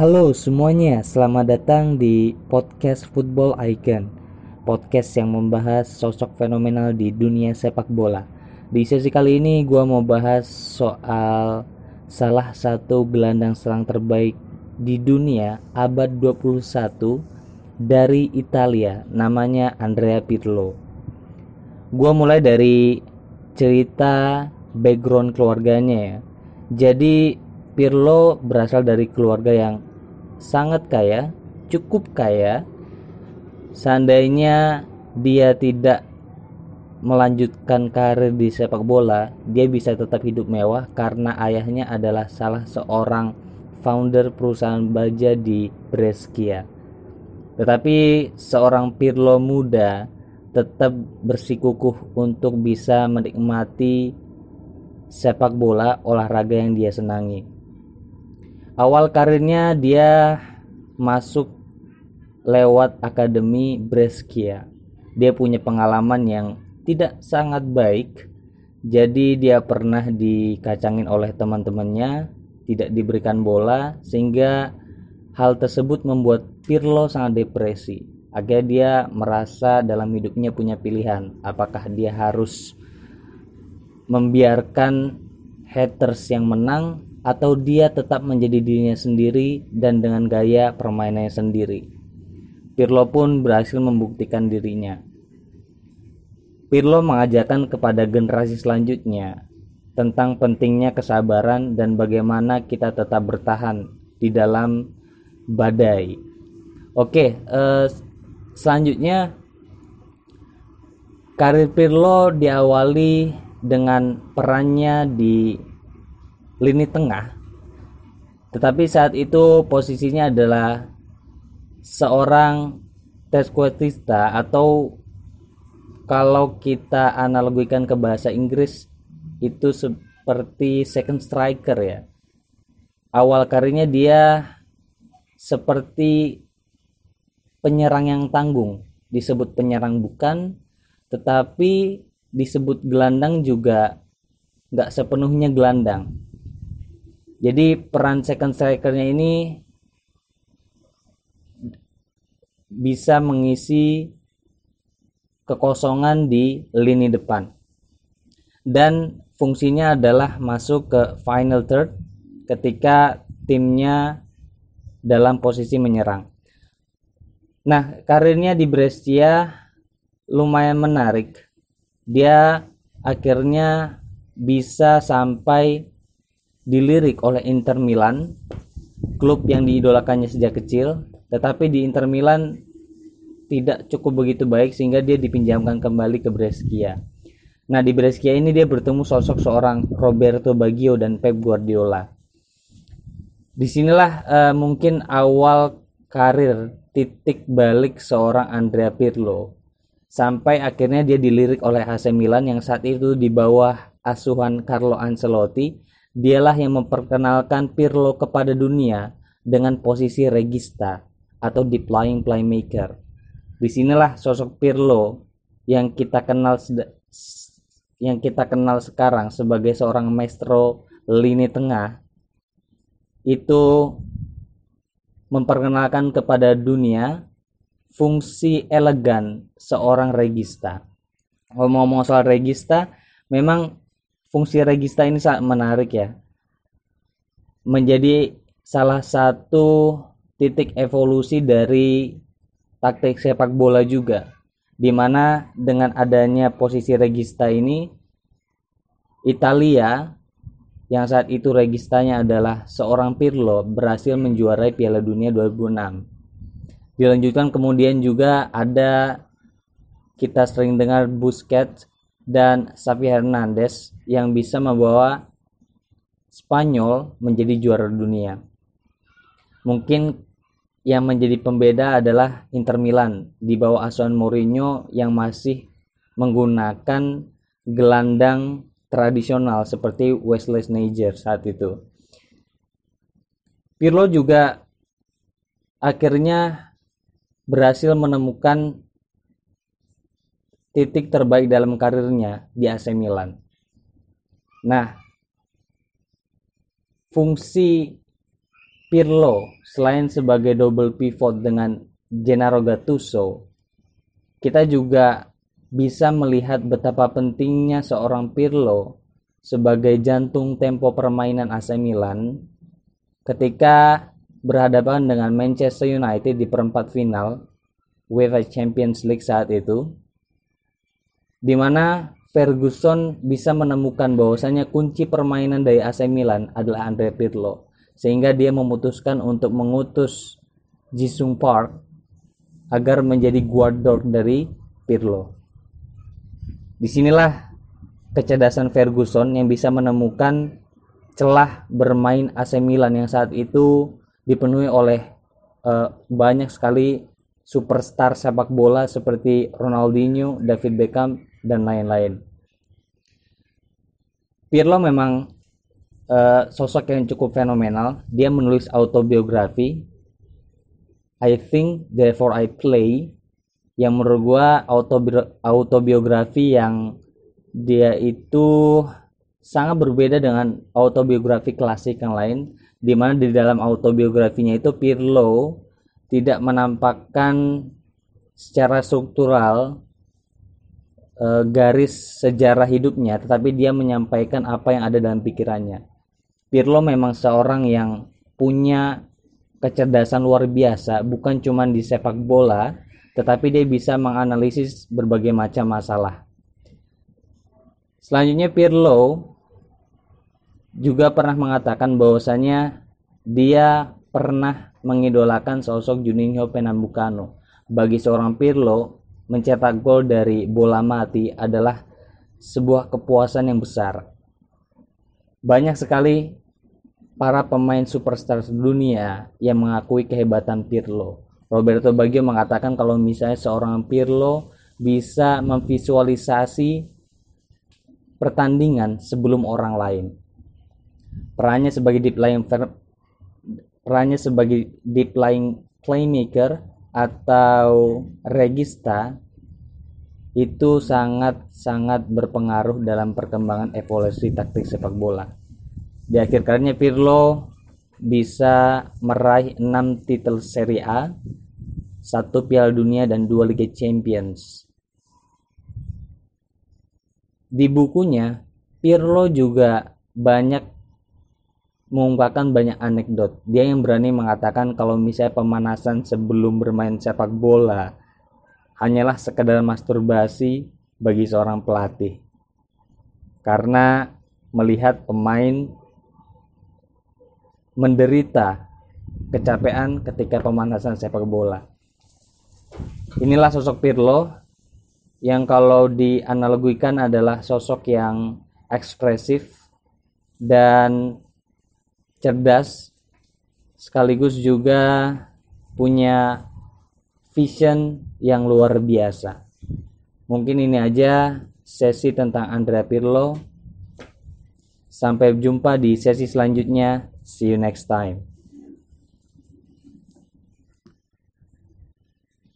Halo semuanya, selamat datang di podcast Football Icon. Podcast yang membahas sosok fenomenal di dunia sepak bola. Di sesi kali ini gue mau bahas soal salah satu gelandang serang terbaik di dunia abad 21 dari Italia Namanya Andrea Pirlo. Gue mulai dari cerita background keluarganya ya. Jadi Pirlo berasal dari keluarga yang sangat kaya, cukup kaya. Seandainya dia tidak melanjutkan karir di sepak bola, dia bisa tetap hidup mewah karena ayahnya adalah salah seorang founder perusahaan baja di Brescia. Tetapi seorang Pirlo muda tetap bersikukuh untuk bisa menikmati sepak bola olahraga yang dia senangi awal karirnya dia masuk lewat Akademi Brescia. Dia punya pengalaman yang tidak sangat baik. Jadi dia pernah dikacangin oleh teman-temannya, tidak diberikan bola sehingga hal tersebut membuat Pirlo sangat depresi. Akhirnya dia merasa dalam hidupnya punya pilihan, apakah dia harus membiarkan haters yang menang atau dia tetap menjadi dirinya sendiri dan dengan gaya permainannya sendiri. Pirlo pun berhasil membuktikan dirinya. Pirlo mengajarkan kepada generasi selanjutnya tentang pentingnya kesabaran dan bagaimana kita tetap bertahan di dalam badai. Oke, eh, selanjutnya karir Pirlo diawali dengan perannya di lini tengah. Tetapi saat itu posisinya adalah seorang teskuetista atau kalau kita analogikan ke bahasa Inggris itu seperti second striker ya. Awal karirnya dia seperti penyerang yang tanggung. Disebut penyerang bukan tetapi disebut gelandang juga nggak sepenuhnya gelandang jadi peran second strikernya ini bisa mengisi kekosongan di lini depan. Dan fungsinya adalah masuk ke final third ketika timnya dalam posisi menyerang. Nah, karirnya di Brescia lumayan menarik. Dia akhirnya bisa sampai dilirik oleh Inter Milan, klub yang diidolakannya sejak kecil, tetapi di Inter Milan tidak cukup begitu baik sehingga dia dipinjamkan kembali ke Brescia. Nah, di Brescia ini dia bertemu sosok seorang Roberto Baggio dan Pep Guardiola. Di sinilah uh, mungkin awal karir titik balik seorang Andrea Pirlo sampai akhirnya dia dilirik oleh AC Milan yang saat itu di bawah asuhan Carlo Ancelotti Dialah yang memperkenalkan Pirlo kepada dunia dengan posisi regista atau deep lying playmaker. Di sinilah sosok Pirlo yang kita kenal yang kita kenal sekarang sebagai seorang maestro lini tengah itu memperkenalkan kepada dunia fungsi elegan seorang regista. Ngomong-ngomong soal regista, memang fungsi regista ini sangat menarik ya. Menjadi salah satu titik evolusi dari taktik sepak bola juga. Di mana dengan adanya posisi regista ini, Italia yang saat itu registanya adalah seorang Pirlo berhasil menjuarai Piala Dunia 2006. Dilanjutkan kemudian juga ada kita sering dengar Busquets dan Xavi Hernandez yang bisa membawa Spanyol menjadi juara dunia. Mungkin yang menjadi pembeda adalah Inter Milan di bawah asuhan Mourinho yang masih menggunakan gelandang tradisional seperti Wesley Sneijder saat itu. Pirlo juga akhirnya berhasil menemukan titik terbaik dalam karirnya di AC Milan. Nah, fungsi Pirlo selain sebagai double pivot dengan Gennaro Gattuso, kita juga bisa melihat betapa pentingnya seorang Pirlo sebagai jantung tempo permainan AC Milan ketika berhadapan dengan Manchester United di perempat final UEFA Champions League saat itu di mana Ferguson bisa menemukan bahwasanya kunci permainan dari AC Milan adalah Andre Pirlo sehingga dia memutuskan untuk mengutus Jisung Park agar menjadi guard dog dari Pirlo. Di sinilah kecerdasan Ferguson yang bisa menemukan celah bermain AC Milan yang saat itu dipenuhi oleh uh, banyak sekali superstar sepak bola seperti Ronaldinho, David Beckham, dan lain-lain. Pirlo memang uh, sosok yang cukup fenomenal. Dia menulis autobiografi. I think therefore I play yang menurut gua autobi autobiografi yang dia itu sangat berbeda dengan autobiografi klasik yang lain di mana di dalam autobiografinya itu Pirlo tidak menampakkan secara struktural e, garis sejarah hidupnya tetapi dia menyampaikan apa yang ada dalam pikirannya Pirlo memang seorang yang punya kecerdasan luar biasa, bukan cuma di sepak bola, tetapi dia bisa menganalisis berbagai macam masalah. Selanjutnya Pirlo juga pernah mengatakan bahwasanya dia pernah mengidolakan sosok Juninho Pernambucano. Bagi seorang Pirlo, mencetak gol dari bola mati adalah sebuah kepuasan yang besar. Banyak sekali para pemain superstar dunia yang mengakui kehebatan Pirlo. Roberto Baggio mengatakan kalau misalnya seorang Pirlo bisa memvisualisasi pertandingan sebelum orang lain. Perannya sebagai deep lying perannya sebagai deep lying playmaker atau regista itu sangat sangat berpengaruh dalam perkembangan evolusi taktik sepak bola. Di akhir karirnya Pirlo bisa meraih 6 titel Serie A, satu Piala Dunia dan dua Liga Champions. Di bukunya, Pirlo juga banyak mengungkapkan banyak anekdot. Dia yang berani mengatakan kalau misalnya pemanasan sebelum bermain sepak bola hanyalah sekedar masturbasi bagi seorang pelatih. Karena melihat pemain menderita kecapean ketika pemanasan sepak bola. Inilah sosok Pirlo yang kalau dianalogikan adalah sosok yang ekspresif dan cerdas sekaligus juga punya vision yang luar biasa. Mungkin ini aja sesi tentang Andrea Pirlo. Sampai jumpa di sesi selanjutnya. See you next time.